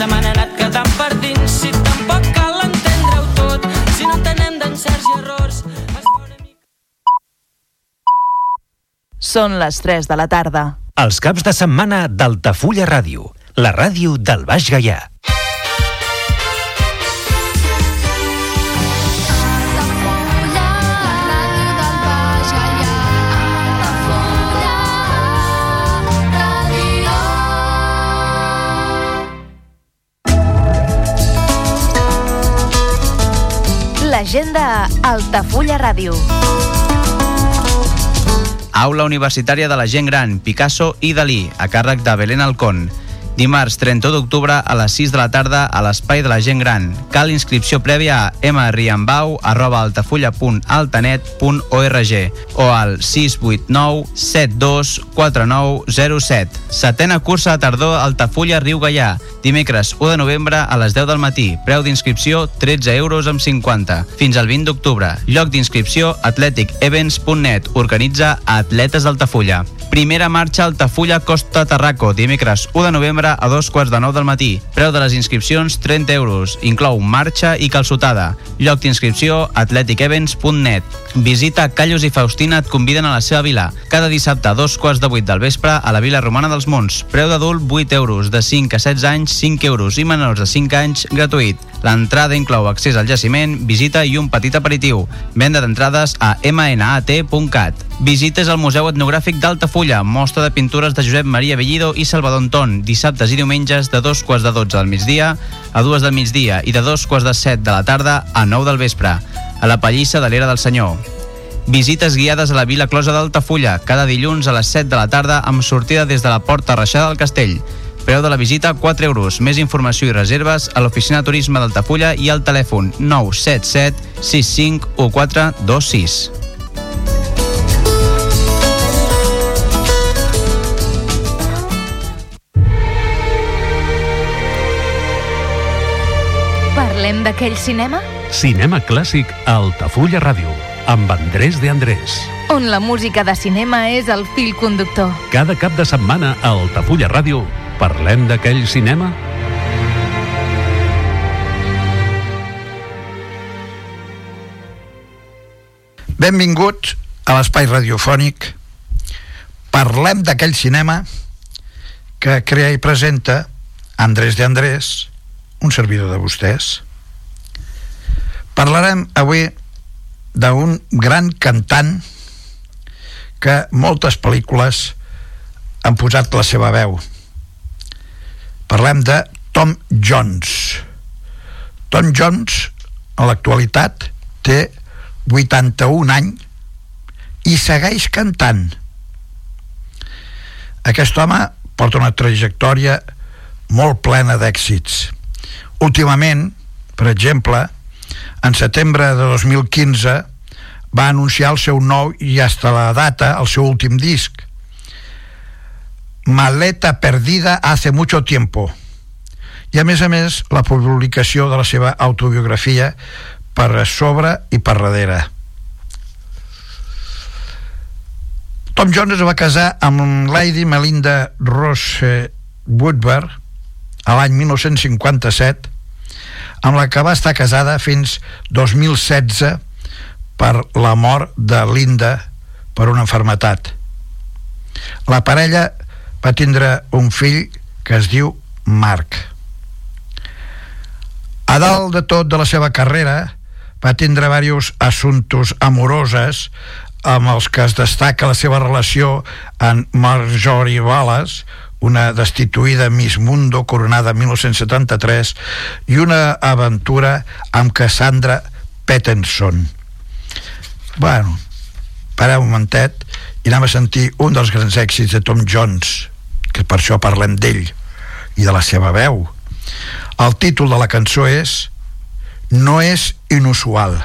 se m'han anat quedant per dins. Si tampoc cal entendre-ho tot, si no entenem d'encerts i errors, es fa una mica... Són les 3 de la tarda. Els caps de setmana d'Altafulla Ràdio, la ràdio del Baix Gaià. L'agenda a Altafulla Ràdio. Aula Universitària de la Gent Gran, Picasso i Dalí, a càrrec de Belén Alcón. Dimarts 31 d'octubre a les 6 de la tarda a l'Espai de la Gent Gran. Cal inscripció prèvia a mriambau arroba altafulla.altanet.org o al 689 72 4907. Setena cursa de tardor a Altafulla Riu Gaià. Dimecres 1 de novembre a les 10 del matí. Preu d'inscripció 13 euros amb 50. Fins al 20 d'octubre. Lloc d'inscripció atleticevents.net. Organitza Atletes d'Altafulla. Primera marxa Altafulla Costa Tarraco, dimecres 1 de novembre a dos quarts de nou del matí. Preu de les inscripcions 30 euros. Inclou marxa i calçotada. Lloc d'inscripció atleticevents.net. Visita Callos i Faustina et conviden a la seva vila. Cada dissabte a dos quarts de vuit del vespre a la Vila Romana dels Monts. Preu d'adult 8 euros. De 5 a 16 anys 5 euros i menors de 5 anys gratuït. L'entrada inclou accés al jaciment, visita i un petit aperitiu. Venda d'entrades a mnat.cat. Visites al Museu Etnogràfic d'Altafulla, mostra de pintures de Josep Maria Bellido i Salvador Anton, dissabtes i diumenges de dos quarts de 12 del migdia a dues del migdia i de dos quarts de 7 de la tarda a 9 del vespre, a la Pallissa de l'Era del Senyor. Visites guiades a la Vila Closa d'Altafulla, cada dilluns a les 7 de la tarda amb sortida des de la Porta Reixada del Castell. Preu de la visita 4 euros. Més informació i reserves a l'oficina de turisme d'Altafulla i al telèfon 977 65 1426. Parlem d'aquell cinema? Cinema clàssic a Altafulla Ràdio, amb Andrés de Andrés. On la música de cinema és el fil conductor. Cada cap de setmana a Altafulla Ràdio parlem d'aquell cinema Benvinguts a l'espai radiofònic. Parlem d'aquell cinema que crea i presenta Andrés de Andrés, un servidor de vostès. Parlarem avui d'un gran cantant que moltes pel·lícules han posat la seva veu. Parlem de Tom Jones. Tom Jones, a l'actualitat, té 81 anys i segueix cantant. Aquest home porta una trajectòria molt plena d'èxits. Últimament, per exemple, en setembre de 2015 va anunciar el seu nou i hasta la data, el seu últim disc. Maleta perdida hace mucho tiempo. I a més a més, la publicació de la seva autobiografia per sobre i per darrere. Tom Jones es va casar amb Lady Melinda Rose Woodward a l'any 1957 amb la que va estar casada fins 2016 per la mort de Linda per una enfermetat. La parella va tindre un fill que es diu Marc. A dalt de tot de la seva carrera va tindre diversos assumptes amoroses amb els que es destaca la seva relació amb Marjorie Wallace, una destituïda Miss Mundo coronada en 1973 i una aventura amb Cassandra Pettenson. Bueno, pareu un momentet i anem a sentir un dels grans èxits de Tom Jones, que per això parlem d'ell i de la seva veu. El títol de la cançó és No és inusual.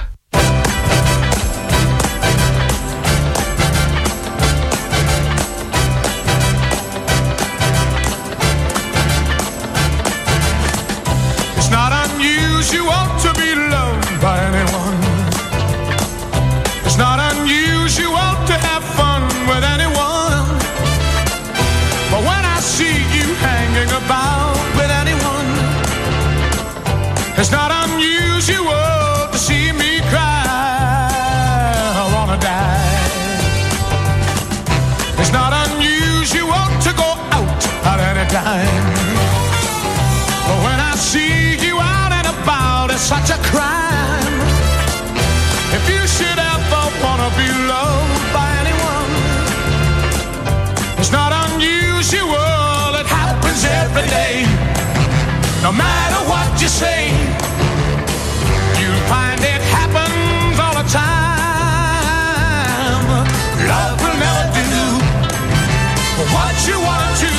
What you want to.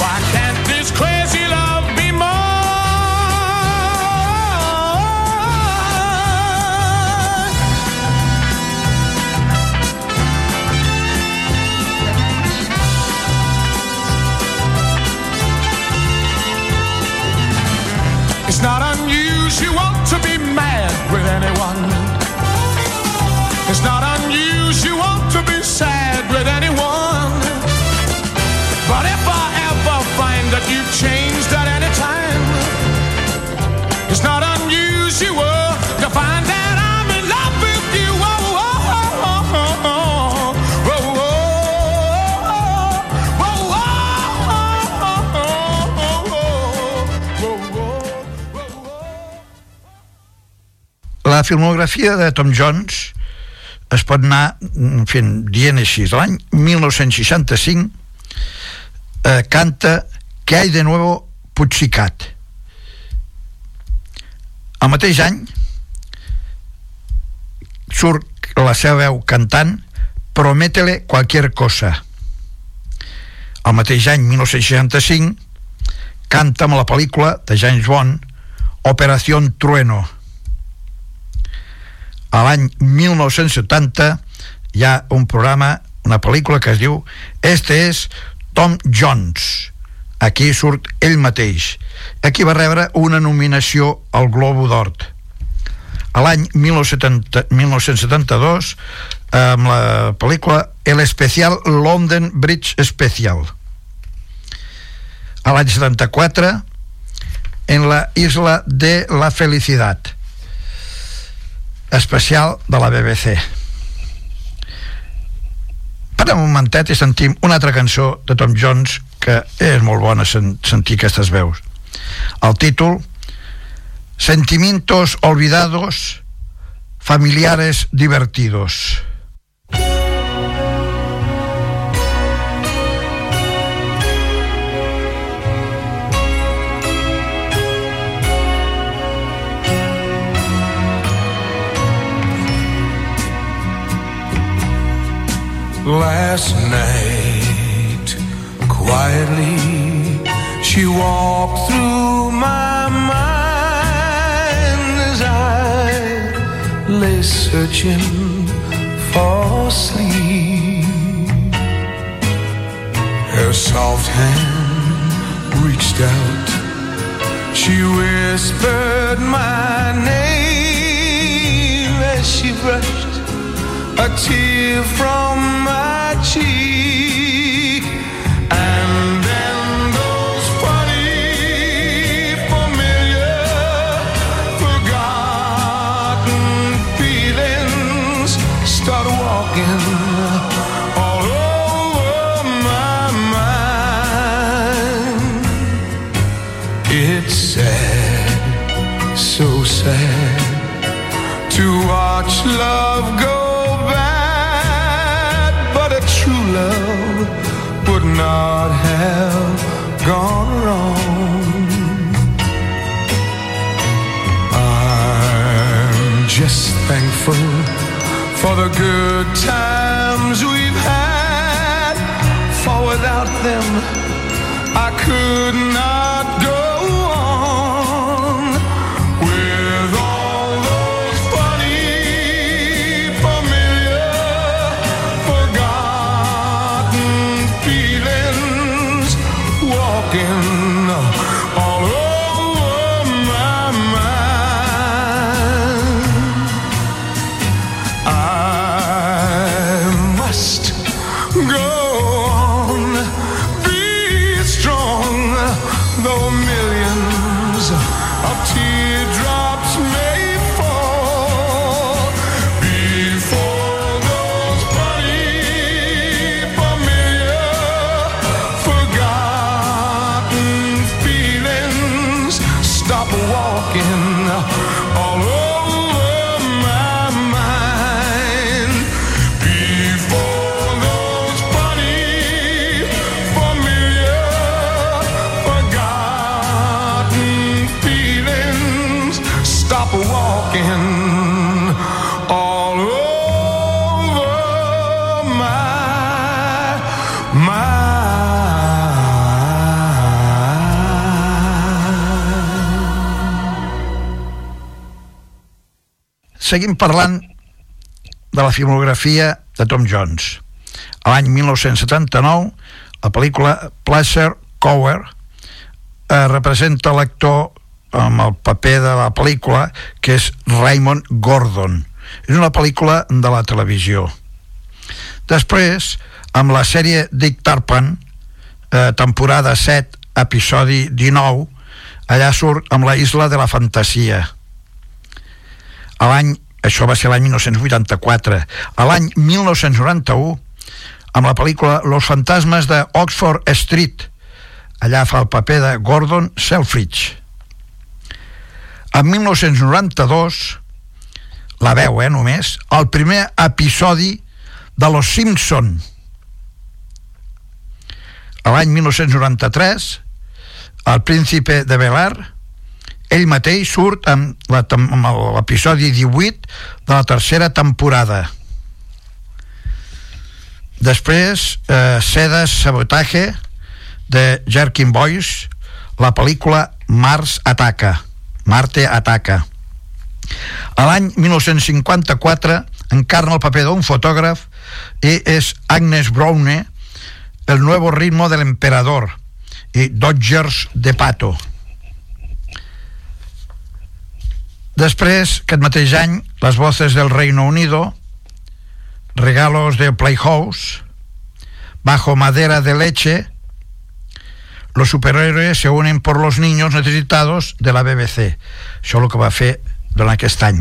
Why can't this crazy love be more? It's not unusual to be mad with anyone. It's not unusual La filmografia de Tom Jones es pot anar fent, dient així. L'any 1965 eh, canta Que hay de nuevo Puigcicat. El mateix any surt la seva veu cantant Prométele cualquier cosa. El mateix any, 1965, canta amb la pel·lícula de James Bond Operación Trueno. A l'any 1970 hi ha un programa, una pel·lícula que es diu Este és Tom Jones. Aquí surt ell mateix. Aquí va rebre una nominació al Globo d'Or. A l'any 1970 1972 amb la pel·lícula El Especial London Bridge Special. A l'any 74 en la Isla de la Felicidad especial de la BBC. Parem un momentet i sentim una altra cançó de Tom Jones que és molt bona sen sentir aquestes veus. El títol Sentimientos olvidados, familiares divertidos. Last night, quietly, she walked through my mind as I lay searching for sleep. Her soft hand reached out, she whispered my name as she brushed a tear from my cheek. And then those funny familiar forgotten feelings start walking all over my mind. It's sad so sad to watch love thankful for the good times we've had, for without them I could not go Seguim parlant de la filmografia de Tom Jones. A l'any 1979, la pel·lícula Pleasure Cower eh, representa l'actor amb el paper de la pel·lícula que és Raymond Gordon. És una pel·lícula de la televisió. Després, amb la sèrie Dick Tarpan, eh, temporada 7, episodi 19, allà surt amb la Isla de la Fantasia. A l'any, això va ser l'any 1984, a l'any 1991, amb la pel·lícula Los fantasmes de Oxford Street, allà fa el paper de Gordon Selfridge. En 1992, la veu, eh, només, el primer episodi de Los Simpson. L'any 1993, el príncipe de Belar, ell mateix surt amb l'episodi 18 de la tercera temporada. Després, eh, Sedes Sabotage, de Jerkin Boys, la pel·lícula Mars Ataca, Marte Ataca. A l'any 1954 encarna el paper d'un fotògraf i és Agnes Browne, el nuevo ritmo del emperador i Dodgers de Pato. Després, aquest mateix any, Les voces del Reino Unido, Regalos de Playhouse, Bajo madera de leche, Los superhéroes se unen por los niños necesitados de la BBC. Això és el que va fer durant aquest any.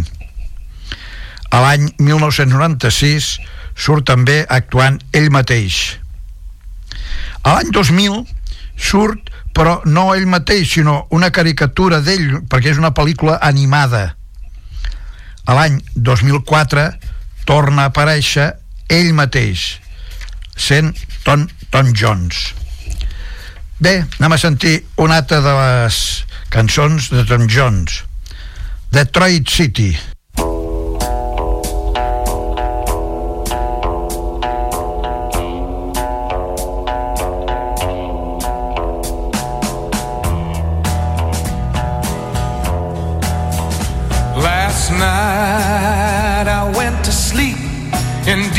A l'any 1996 surt també actuant ell mateix. A l'any 2000 surt, però no ell mateix, sinó una caricatura d'ell, perquè és una pel·lícula animada. A l'any 2004 torna a aparèixer ell mateix, sent Tom, Tom Jones. Bé, anem a sentir una altra de les cançons de Tom Jones. Detroit City.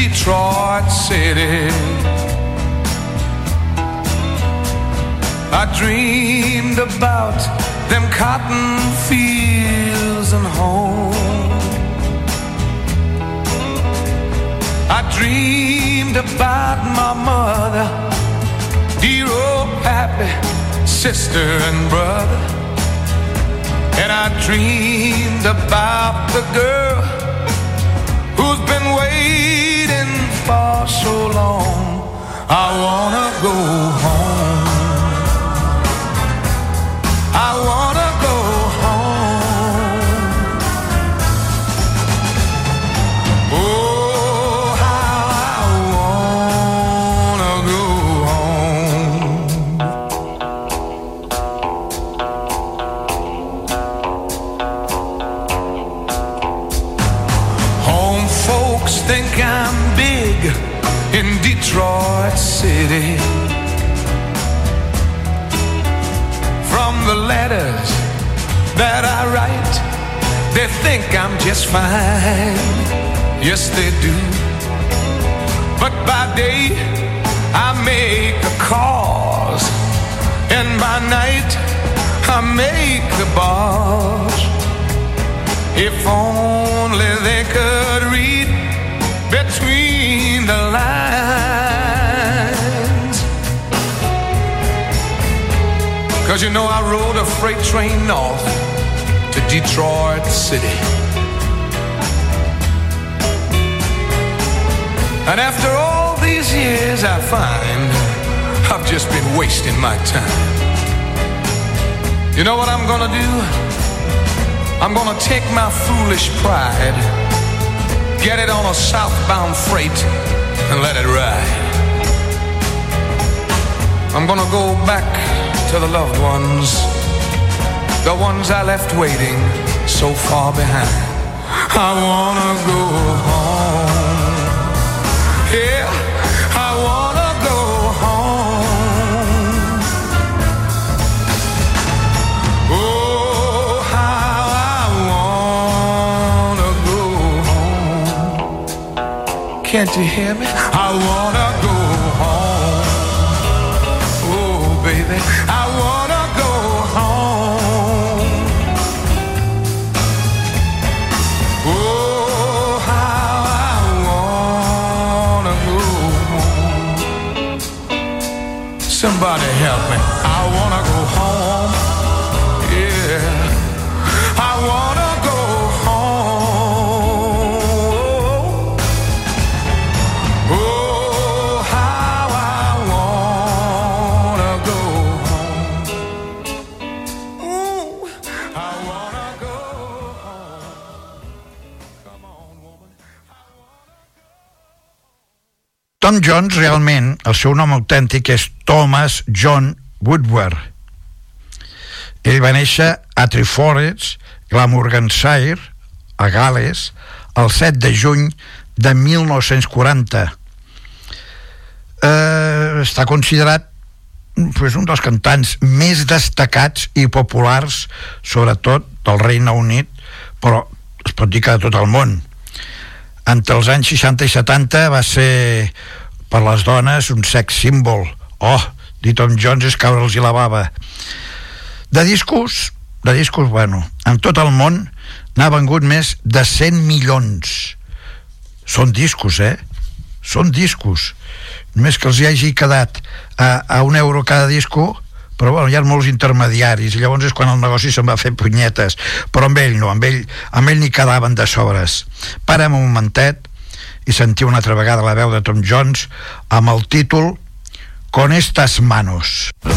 Detroit City. I dreamed about them cotton fields and home. I dreamed about my mother, dear old happy sister and brother. And I dreamed about the girl waiting for so long. I wanna go home. I wanna City. From the letters that I write, they think I'm just fine. Yes, they do. But by day, I make the calls, and by night, I make the bars. If only they could read between the lines. Cause you know, I rode a freight train north to Detroit City. And after all these years, I find I've just been wasting my time. You know what I'm gonna do? I'm gonna take my foolish pride, get it on a southbound freight, and let it ride. I'm gonna go back to the loved ones, the ones I left waiting so far behind. I wanna go home. Yeah, I wanna go home. Oh, how I wanna go home. Can't you hear me? I wanna Tom Jones, realment, el seu nom autèntic és Thomas John Woodward. Ell va néixer a Treforest, Glamorganshire, a Gales, el 7 de juny de 1940. Eh, està considerat pues, un dels cantants més destacats i populars, sobretot del Regne Unit, però es pot dir que de tot el món. Entre els anys 60 i 70 va ser per les dones un sex símbol. Oh, dir Tom Jones és caure'ls i la bava. De discos, de discos, bueno, en tot el món n'ha vengut més de 100 milions. Són discos, eh? Són discos. Només que els hi hagi quedat a, a un euro cada disco, però bueno, hi ha molts intermediaris i llavors és quan el negoci se'n va fer punyetes però amb ell no, amb ell, amb ell n'hi quedaven de sobres parem un momentet i sentiu una altra vegada la veu de Tom Jones amb el títol Con estas manos. With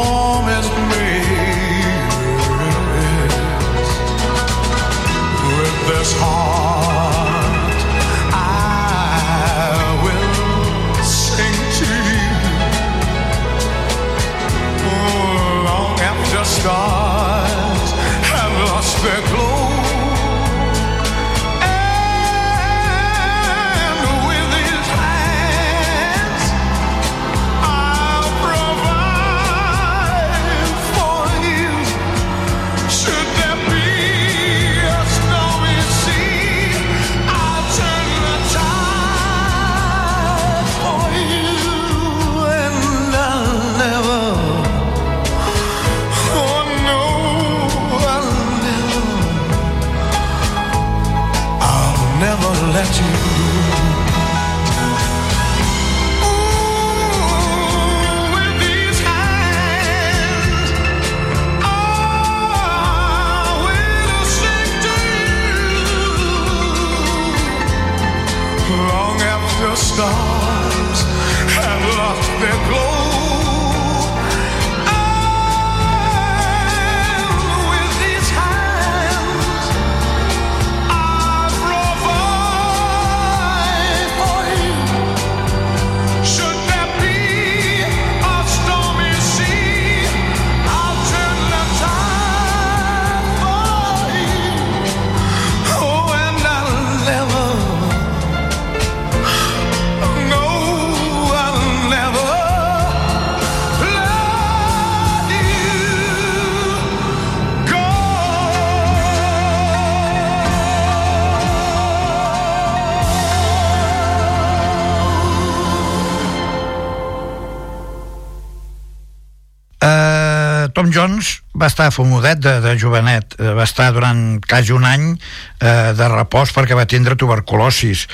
Jones va estar fumodet de, de jovenet, eh, va estar durant quasi un any eh, de repòs perquè va tindre tuberculosis.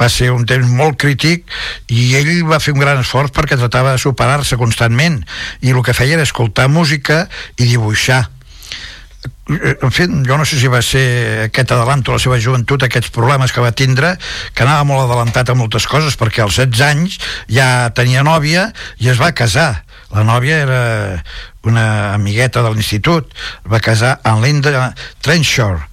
Va ser un temps molt crític i ell va fer un gran esforç perquè tratava de superar-se constantment i el que feia era escoltar música i dibuixar en fi, jo no sé si va ser aquest adelanto a la seva joventut, aquests problemes que va tindre, que anava molt adelantat a moltes coses, perquè als 16 anys ja tenia nòvia i es va casar. La nòvia era una amigueta de l'institut, va casar amb Linda Trenchore.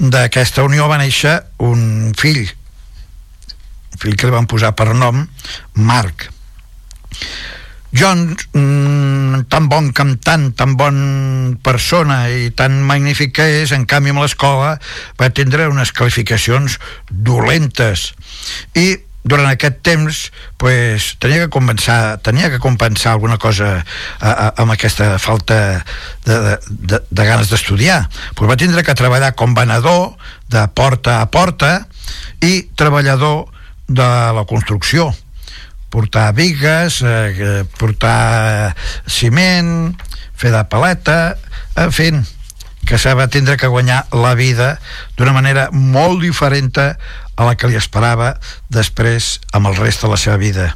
D'aquesta unió va néixer un fill, un fill que li van posar per nom Marc. John, mm, tan bon cantant, tan bon persona i tan magnífic que és, en canvi amb l'escola va tindre unes qualificacions dolentes i durant aquest temps pues, tenia que compensar tenia que compensar alguna cosa a, a, amb aquesta falta de, de, de, de ganes d'estudiar. Pues va tindre que treballar com venedor de porta a porta i treballador de la construcció. Portar vigues, eh, portar ciment, fer de paleta, en fi, que s'ha de tindre que guanyar la vida d'una manera molt diferent a la que li esperava després amb el rest de la seva vida.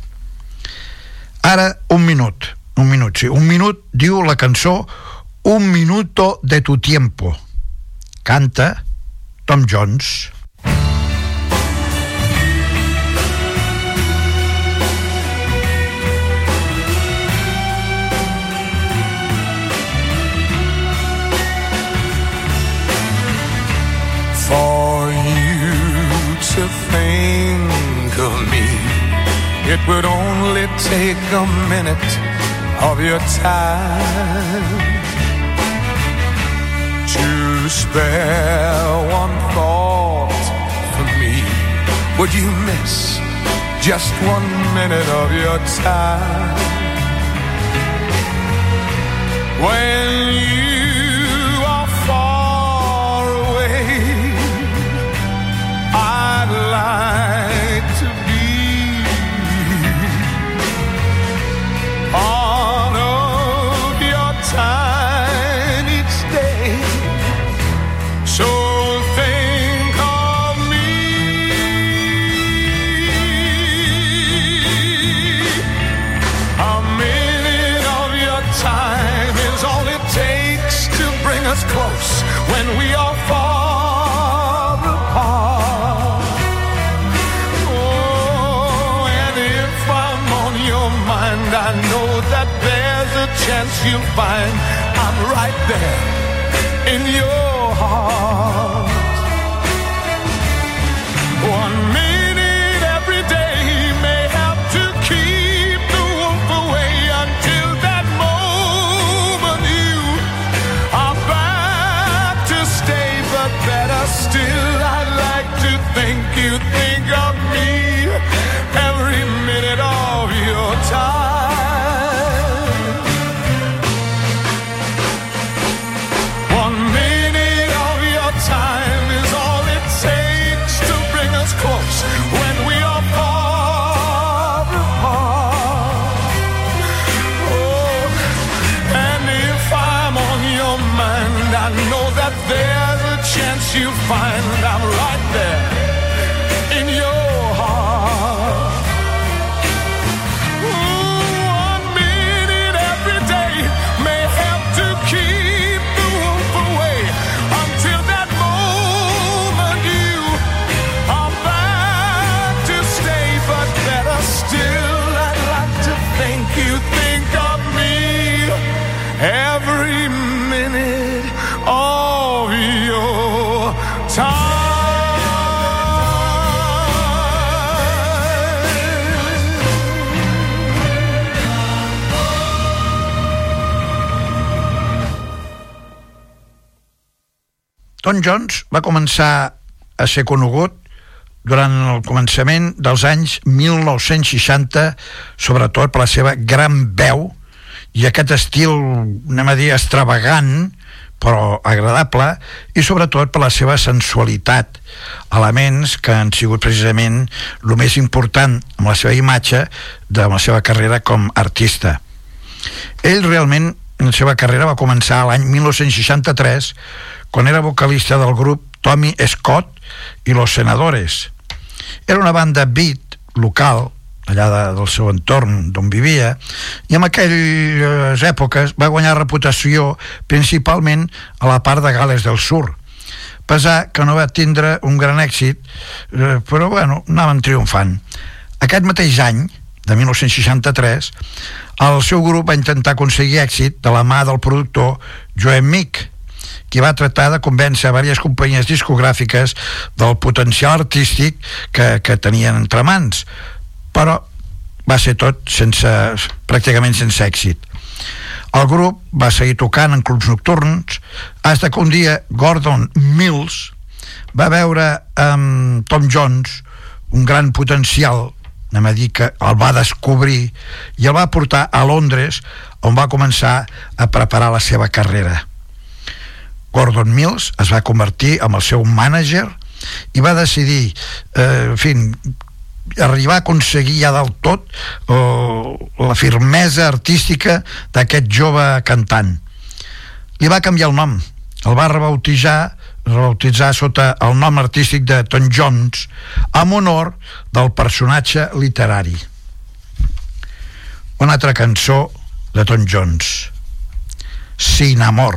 Ara, un minut, un minut, sí, un minut diu la cançó Un minuto de tu tiempo. Canta Tom Jones. It would only take a minute of your time to spare one thought for me. Would you miss just one minute of your time? When you Tom Jones va començar a ser conegut durant el començament dels anys 1960, sobretot per la seva gran veu i aquest estil, anem a dir, extravagant, però agradable, i sobretot per la seva sensualitat, elements que han sigut precisament el més important amb la seva imatge de la seva carrera com a artista. Ell realment la seva carrera va començar l'any 1963 quan era vocalista del grup Tommy Scott i Los Senadores. Era una banda beat local allà de, del seu entorn d'on vivia i en aquelles èpoques va guanyar reputació principalment a la part de Gales del Sur pesar que no va tindre un gran èxit eh, però bueno, anaven triomfant aquest mateix any de 1963 el seu grup va intentar aconseguir èxit de la mà del productor Joe Mick qui va tractar de convèncer a diverses companyies discogràfiques del potencial artístic que, que tenien entre mans. Però va ser tot sense, pràcticament sense èxit. El grup va seguir tocant en clubs nocturns. Fins que un dia Gordon Mills va veure amb Tom Jones un gran potencial anem a dir que el va descobrir i el va portar a Londres on va començar a preparar la seva carrera. Gordon Mills es va convertir en el seu mànager i va decidir eh, en fi, arribar a aconseguir ja del tot eh, la firmesa artística d'aquest jove cantant. Li va canviar el nom el va rebautitzar rebautitzar sota el nom artístic de Tom Jones en honor del personatge literari. Una altra cançó de Tom Jones. Sin amor.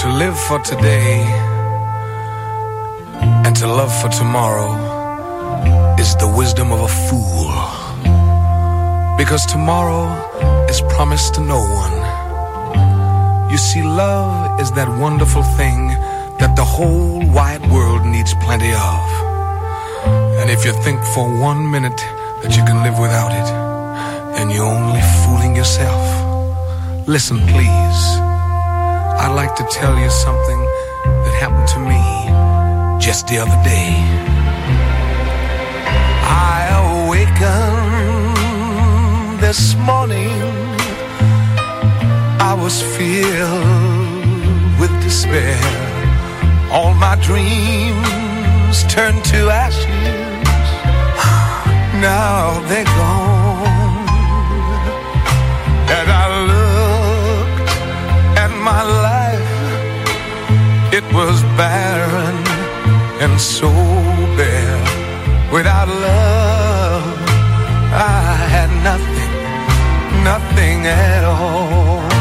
To live for today and to love for tomorrow is the wisdom of a fool. Because tomorrow is promised to no one. You see, love is that wonderful thing that the whole wide world needs plenty of. And if you think for one minute that you can live without it, then you're only fooling yourself. Listen, please. I'd like to tell you something that happened to me just the other day. I awakened this morning. I was filled with despair. All my dreams turned to ashes. Now they're gone. And I looked at my life, it was barren and so bare. Without love, I had nothing, nothing at all.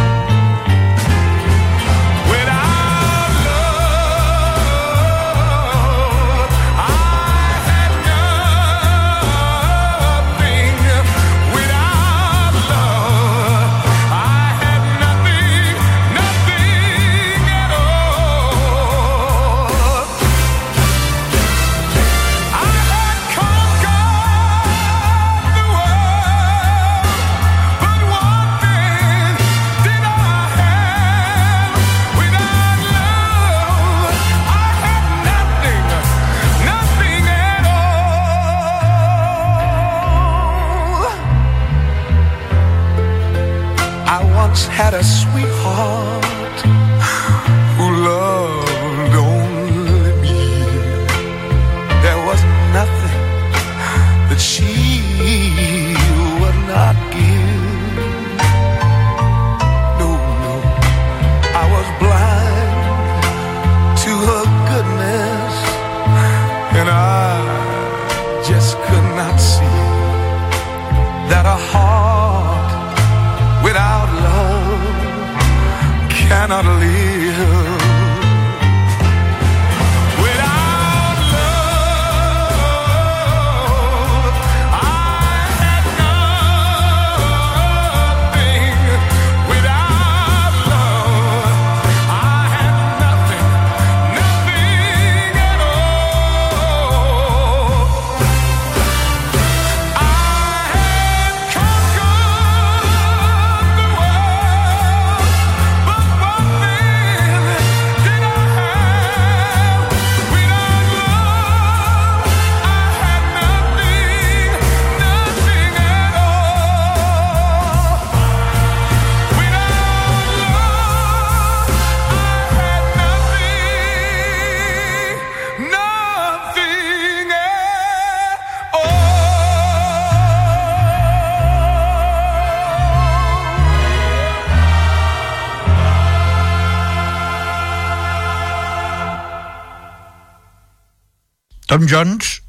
Tom Jones,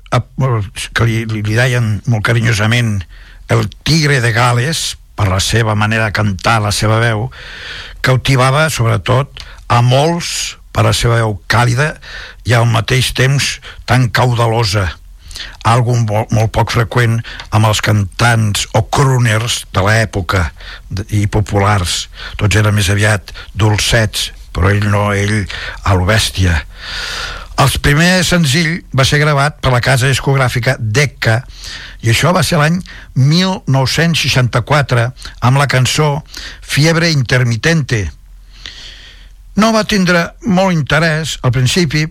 que li, li deien molt carinyosament el tigre de Gales, per la seva manera de cantar, la seva veu, cautivava sobretot a molts per la seva veu càlida i al mateix temps tan caudalosa. Algo molt, molt poc freqüent amb els cantants o crooners de l'època i populars. Tots eren més aviat dolcets però ell no, ell a lo bèstia el primer senzill va ser gravat per la casa discogràfica Decca i això va ser l'any 1964 amb la cançó Fiebre Intermitente no va tindre molt interès al principi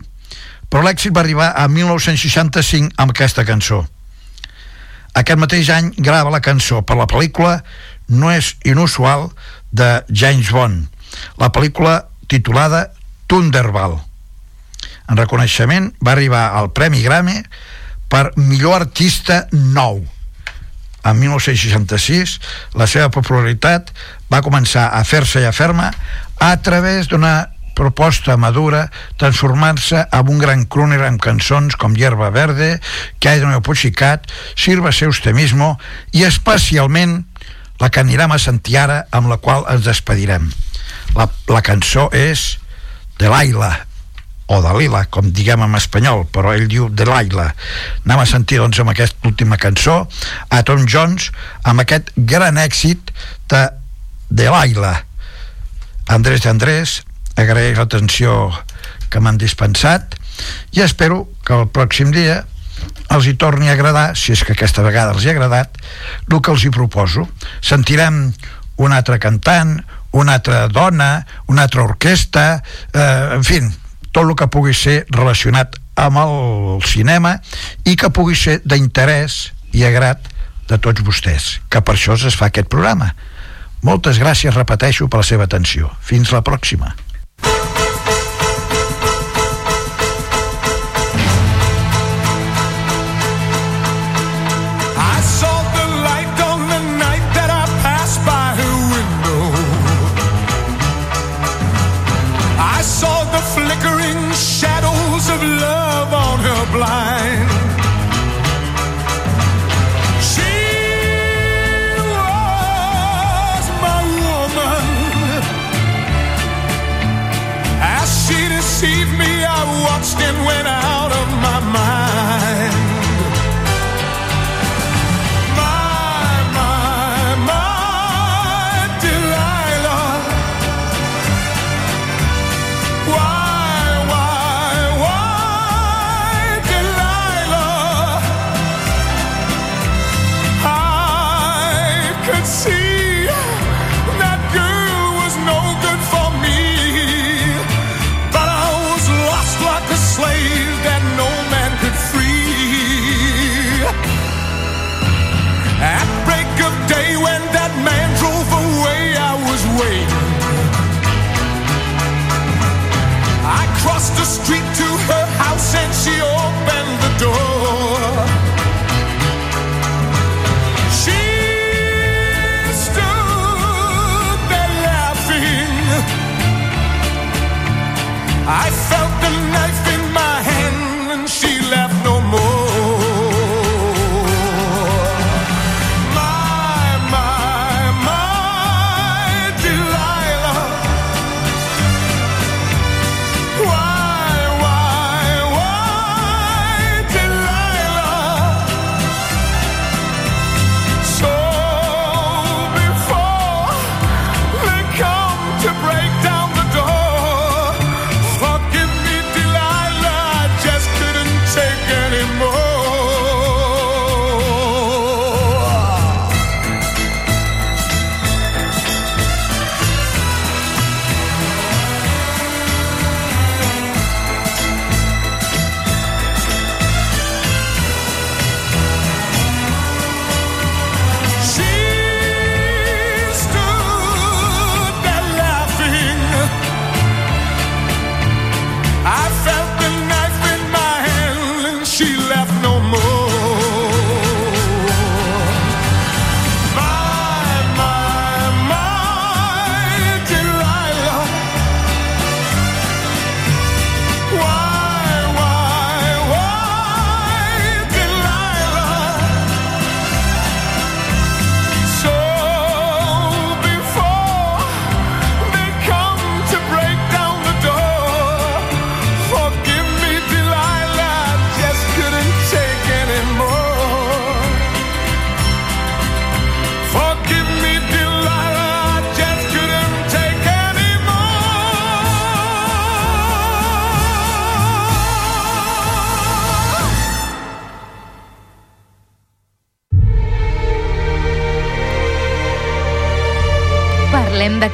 però l'èxit va arribar a 1965 amb aquesta cançó. Aquest mateix any grava la cançó per la pel·lícula No és inusual de James Bond, la pel·lícula titulada Thunderball. En reconeixement va arribar al Premi Grammy per millor artista nou. En 1966 la seva popularitat va començar a fer-se ja ferma a través d'una proposta madura transformar-se en un gran crooner amb cançons com Hierba Verde, Que hay de nuevo Puchicat, Sírvase usted mismo i especialment la que anirem a sentir ara amb la qual ens despedirem. La, la cançó és de Laila, o de Lila, com diguem en espanyol, però ell diu de Laila. Anem a sentir, doncs, amb aquesta última cançó a Tom Jones, amb aquest gran èxit de, de Laila. Andrés Andrés, agraeix l'atenció que m'han dispensat i espero que el pròxim dia els hi torni a agradar, si és que aquesta vegada els hi ha agradat, el que els hi proposo. Sentirem un altre cantant, una altra dona, una altra orquestra, eh, en fi, tot el que pugui ser relacionat amb el cinema i que pugui ser d'interès i agrat de tots vostès, que per això es fa aquest programa. Moltes gràcies, repeteixo, per la seva atenció. Fins la pròxima. street.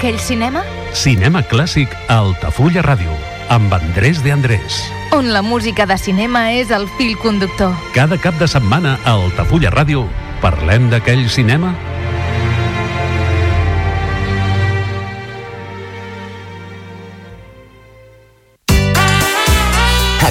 D'aquell cinema? Cinema clàssic a Altafulla Ràdio, amb Andrés de Andrés. On la música de cinema és el fil conductor. Cada cap de setmana a Altafulla Ràdio parlem d'aquell cinema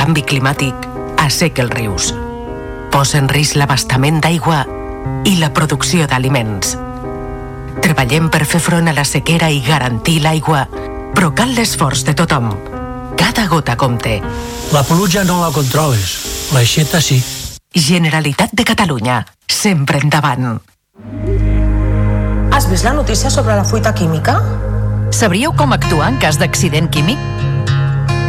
El canvi climàtic asseca els rius, posa en risc l'abastament d'aigua i la producció d'aliments. Treballem per fer front a la sequera i garantir l'aigua, però cal l'esforç de tothom. Cada gota compte. La pluja no la controles, l'aixeta sí. Generalitat de Catalunya, sempre endavant. Has vist la notícia sobre la fuita química? Sabríeu com actuar en cas d'accident químic?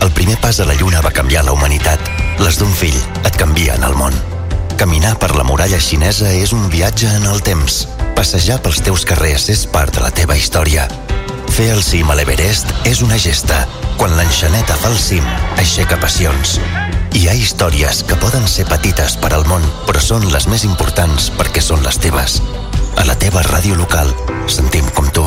El primer pas a la Lluna va canviar la humanitat. Les d'un fill et canvien el món. Caminar per la muralla xinesa és un viatge en el temps. Passejar pels teus carrers és part de la teva història. Fer el cim a l'Everest és una gesta. Quan l'enxaneta fa el cim, aixeca passions. Hi ha històries que poden ser petites per al món, però són les més importants perquè són les teves. A la teva ràdio local, sentim com tu.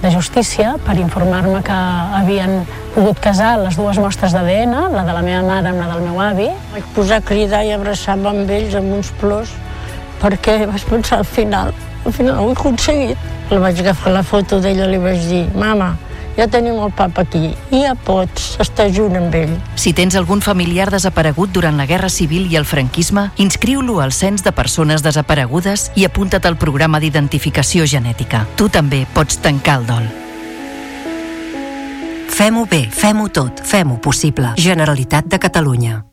de justícia per informar-me que havien pogut casar les dues mostres d'ADN, la de la meva mare amb la del meu avi. Vaig posar a cridar i abraçar-me amb ells amb uns plors perquè vaig pensar al final, al final ho he aconseguit. El vaig agafar la foto d'ella i li vaig dir, mama, ja tenim el papa aquí, i ja pots estar junt amb ell. Si tens algun familiar desaparegut durant la Guerra Civil i el franquisme, inscriu-lo al Cens de Persones Desaparegudes i apunta't al programa d'identificació genètica. Tu també pots tancar el dol. Fem-ho bé, fem-ho tot, fem-ho possible. Generalitat de Catalunya.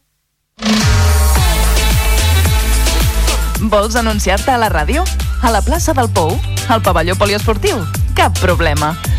Vols anunciar-te a la ràdio? A la plaça del Pou? Al pavelló poliesportiu? Cap problema.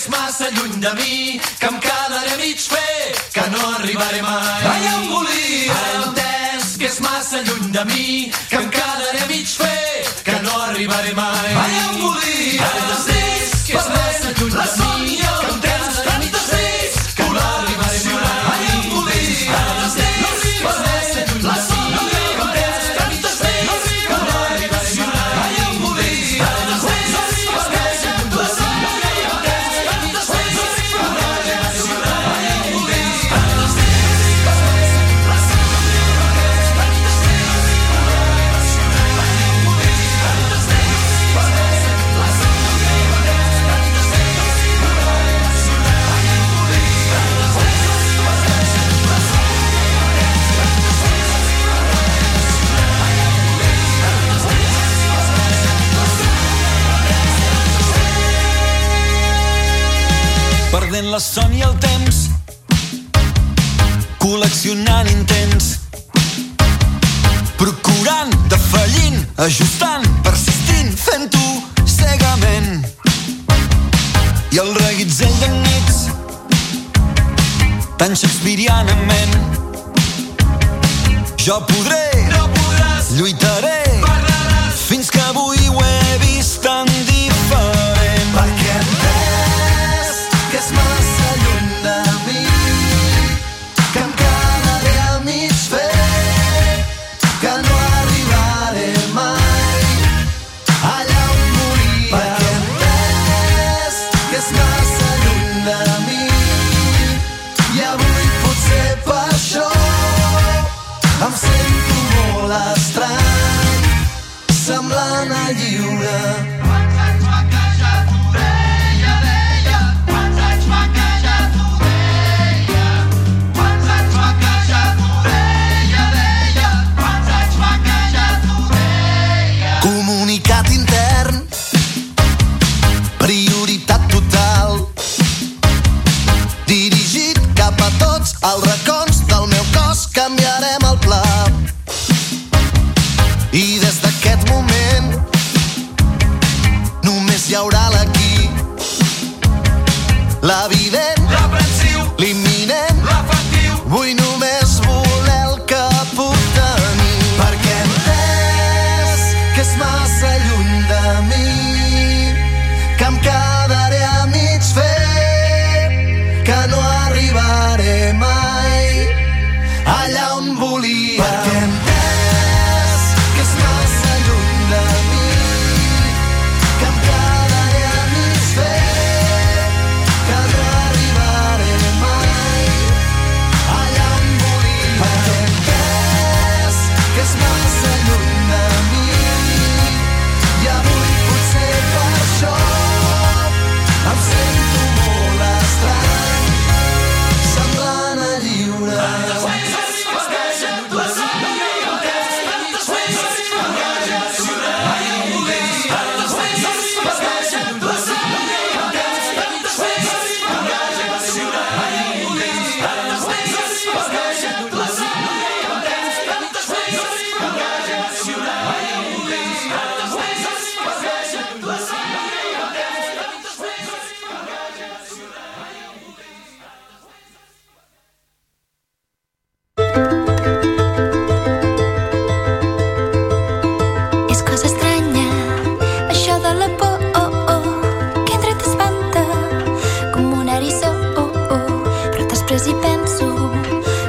és massa lluny de mi, que em quedaré mig fer, que no arribaré mai. Ai, em volia. Ara entès que és massa lluny de mi, que em quedaré mig fer, que no arribaré mai. després i penso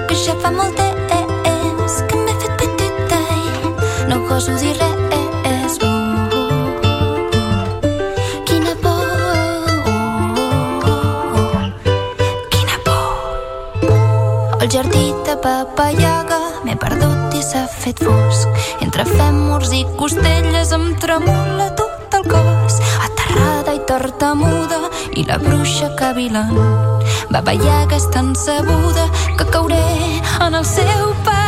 que ja fa molt temps que m'he fet petita i no goso dir res. Uh, quina por, quina por. El jardí de papallaga m'he perdut i s'ha fet fosc. Entre fèmurs i costelles em tremola tu tartamuda i la bruixa cavilant va ballar que és tan sabuda que cauré en el seu pas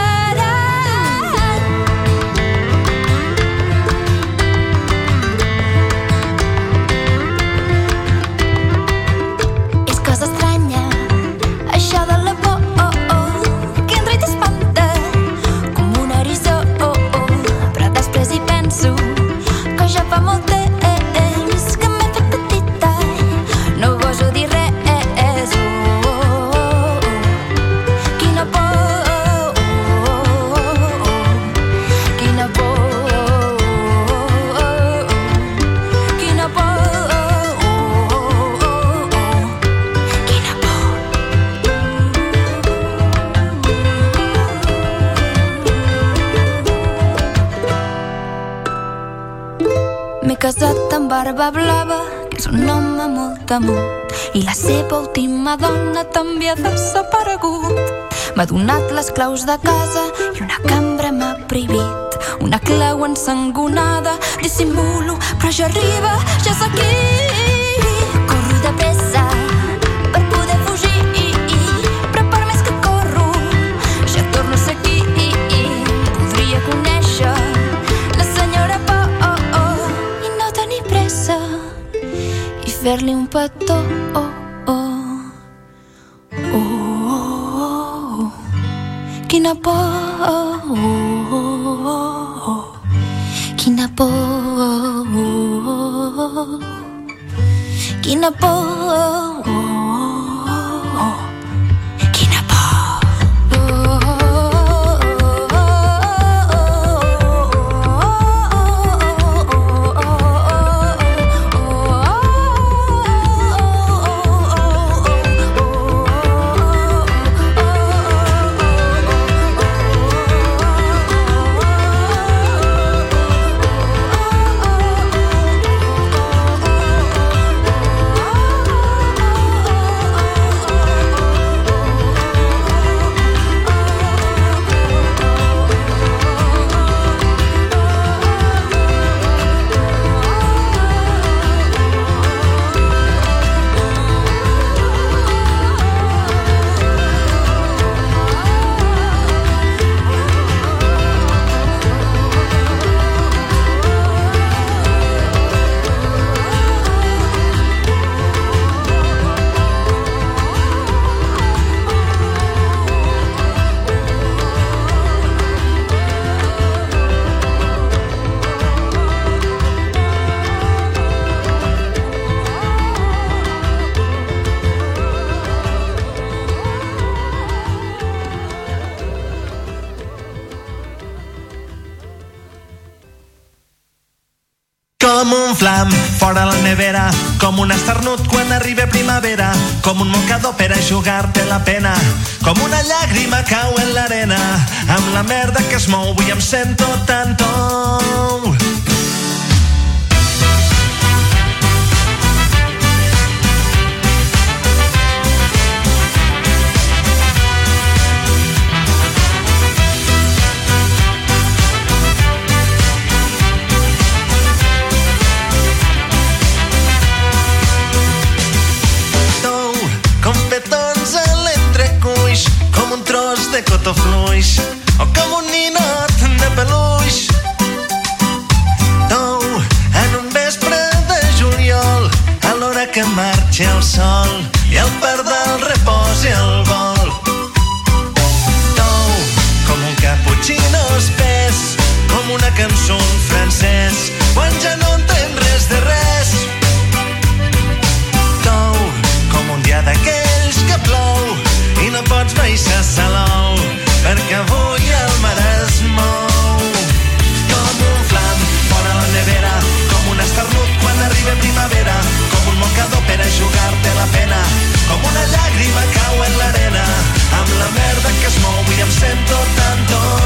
barba blava, que és un home molt amunt. I la seva última dona també ha desaparegut. M'ha donat les claus de casa i una cambra m'ha prohibit. Una clau ensangonada, dissimulo, però ja arriba, ja és aquí. I fer-li un petó. Oh, oh. Oh, oh, oh. Quina por, oh, oh, oh. quina por, oh, oh. quina por, oh, oh. Fora la nevera, com un esternut quan arriba primavera, com un mocador per a jugar-te la pena, com una llàgrima cau en l'arena, amb la merda que es mou i em sento tan tou. Cotó fluix, o com un ninot de peluix. Tou, en un vespre de juliol, a l'hora que marxa el sol, i el pardal reposa el perquè avui el mar es mou. Com un flam fora la nevera, com un esternut quan arriba primavera, com un mocador per a jugar-te la pena, com una llàgrima cau en l'arena, amb la merda que es mou i em sento tan tou.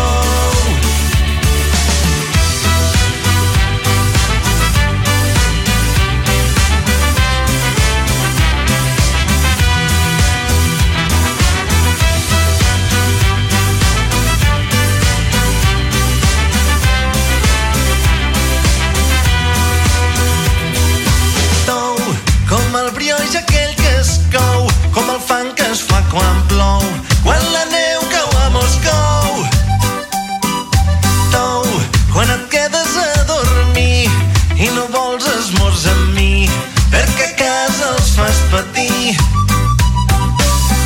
Fas patir.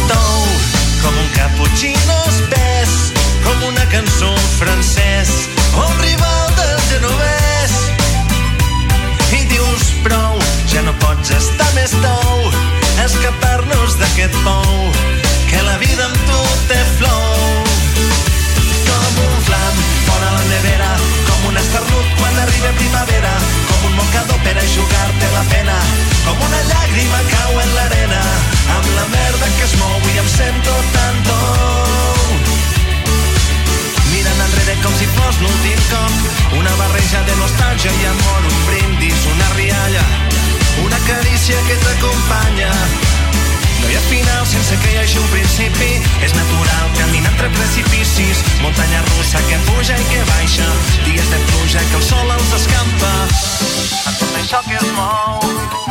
Tou, com un cappuccino espès, com una cançó en francès, o un rival del genovès i dius prou, ja no pots estar més tou, escapar-nos d'aquest pou, que la vida amb tu té flow. Com un flam fora la nevera, com un esternut quan arriba primavera, com un mocador per a jugar-te la pena, llàgrima cau en l'arena amb la merda que es mou i em sento tan tou mirant enrere com si fos l'últim cop una barreja de nostàlgia i amor un brindis, una rialla una carícia que t'acompanya. No hi ha final sense que hi hagi un principi. És natural caminar entre precipicis Muntanya russa que puja i que baixa Dies de pluja que el sol els escampa. A tot això que es mou.